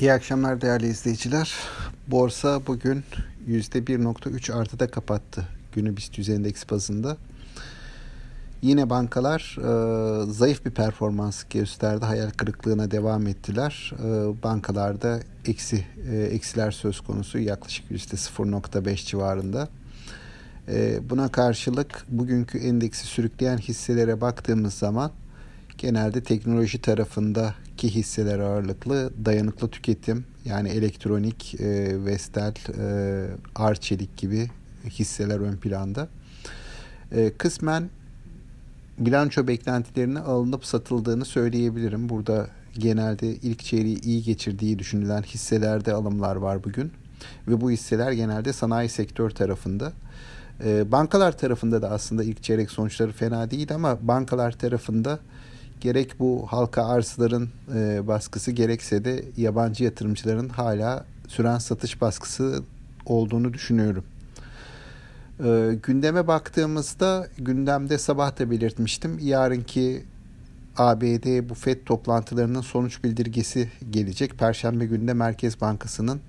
İyi akşamlar değerli izleyiciler. Borsa bugün %1.3 artıda kapattı günü BIST 100 endeks bazında. Yine bankalar e, zayıf bir performans gösterdi. Hayal kırıklığına devam ettiler. E, bankalarda eksi e, eksiler söz konusu yaklaşık %0.5 civarında. E, buna karşılık bugünkü endeksi sürükleyen hisselere baktığımız zaman genelde teknoloji tarafındaki hisseler ağırlıklı dayanıklı tüketim yani elektronik, e, Vestel, e, Arçelik gibi hisseler ön planda. E, kısmen bilanço beklentilerine alınıp satıldığını söyleyebilirim. Burada genelde ilk çeyreği iyi geçirdiği düşünülen hisselerde alımlar var bugün. Ve bu hisseler genelde sanayi sektör tarafında. E, bankalar tarafında da aslında ilk çeyrek sonuçları fena değil ama bankalar tarafında gerek bu halka arzların e, baskısı gerekse de yabancı yatırımcıların hala süren satış baskısı olduğunu düşünüyorum. E, gündeme baktığımızda gündemde sabah da belirtmiştim. Yarınki ABD bu FED toplantılarının sonuç bildirgesi gelecek. Perşembe günde Merkez Bankası'nın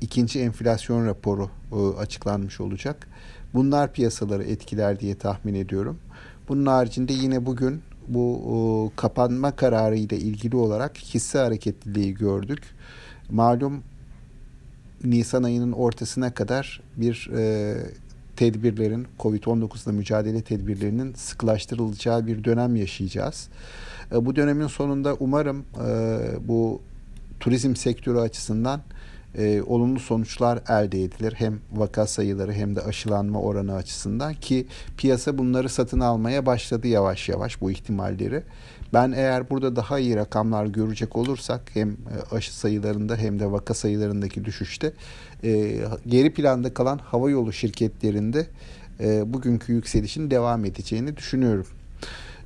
ikinci enflasyon raporu e, açıklanmış olacak. Bunlar piyasaları etkiler diye tahmin ediyorum. Bunun haricinde yine bugün bu o, kapanma kararı ile ilgili olarak hisse hareketliliği gördük. Malum Nisan ayının ortasına kadar bir e, tedbirlerin Covid-19'la mücadele tedbirlerinin sıklaştırılacağı bir dönem yaşayacağız. E, bu dönemin sonunda umarım e, bu turizm sektörü açısından e, olumlu sonuçlar elde edilir. Hem vaka sayıları hem de aşılanma oranı açısından ki piyasa bunları satın almaya başladı yavaş yavaş bu ihtimalleri. Ben eğer burada daha iyi rakamlar görecek olursak hem e, aşı sayılarında hem de vaka sayılarındaki düşüşte e, geri planda kalan hava yolu şirketlerinde e, bugünkü yükselişin devam edeceğini düşünüyorum.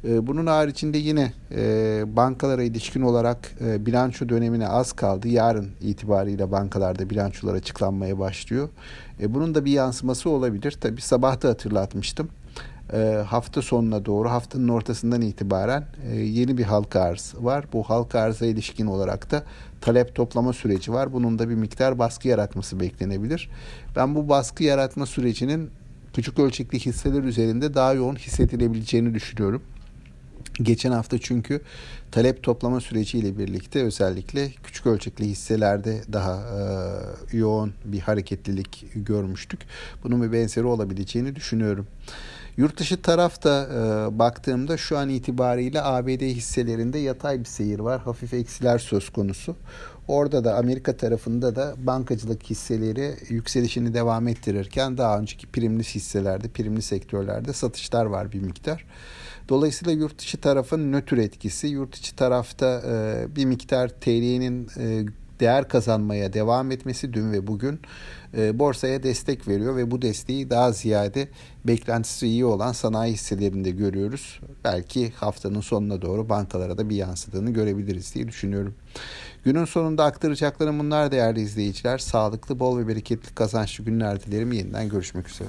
Ee, bunun haricinde yine e, bankalara ilişkin olarak e, bilanço dönemine az kaldı. Yarın itibariyle bankalarda bilançolar açıklanmaya başlıyor. E, bunun da bir yansıması olabilir. Tabi sabah da hatırlatmıştım. hafta sonuna doğru haftanın ortasından itibaren yeni bir halka arz var. Bu halka arza ilişkin olarak da talep toplama süreci var. Bunun da bir miktar baskı yaratması beklenebilir. Ben bu baskı yaratma sürecinin küçük ölçekli hisseler üzerinde daha yoğun hissedilebileceğini düşünüyorum. Geçen hafta çünkü talep toplama süreciyle birlikte özellikle küçük ölçekli hisselerde daha e, yoğun bir hareketlilik görmüştük. Bunun bir benzeri olabileceğini düşünüyorum. Yurt dışı tarafta e, baktığımda şu an itibariyle ABD hisselerinde yatay bir seyir var. Hafif eksiler söz konusu. Orada da Amerika tarafında da bankacılık hisseleri yükselişini devam ettirirken daha önceki primli hisselerde, primli sektörlerde satışlar var bir miktar. Dolayısıyla yurt dışı tarafın nötr etkisi, yurt içi tarafta e, bir miktar TL'nin e, değer kazanmaya devam etmesi dün ve bugün e, borsaya destek veriyor ve bu desteği daha ziyade beklentisi iyi olan sanayi hisselerinde görüyoruz. Belki haftanın sonuna doğru bankalara da bir yansıdığını görebiliriz diye düşünüyorum. Günün sonunda aktaracaklarım bunlar değerli izleyiciler. Sağlıklı, bol ve bereketli kazançlı günler dilerim. Yeniden görüşmek üzere.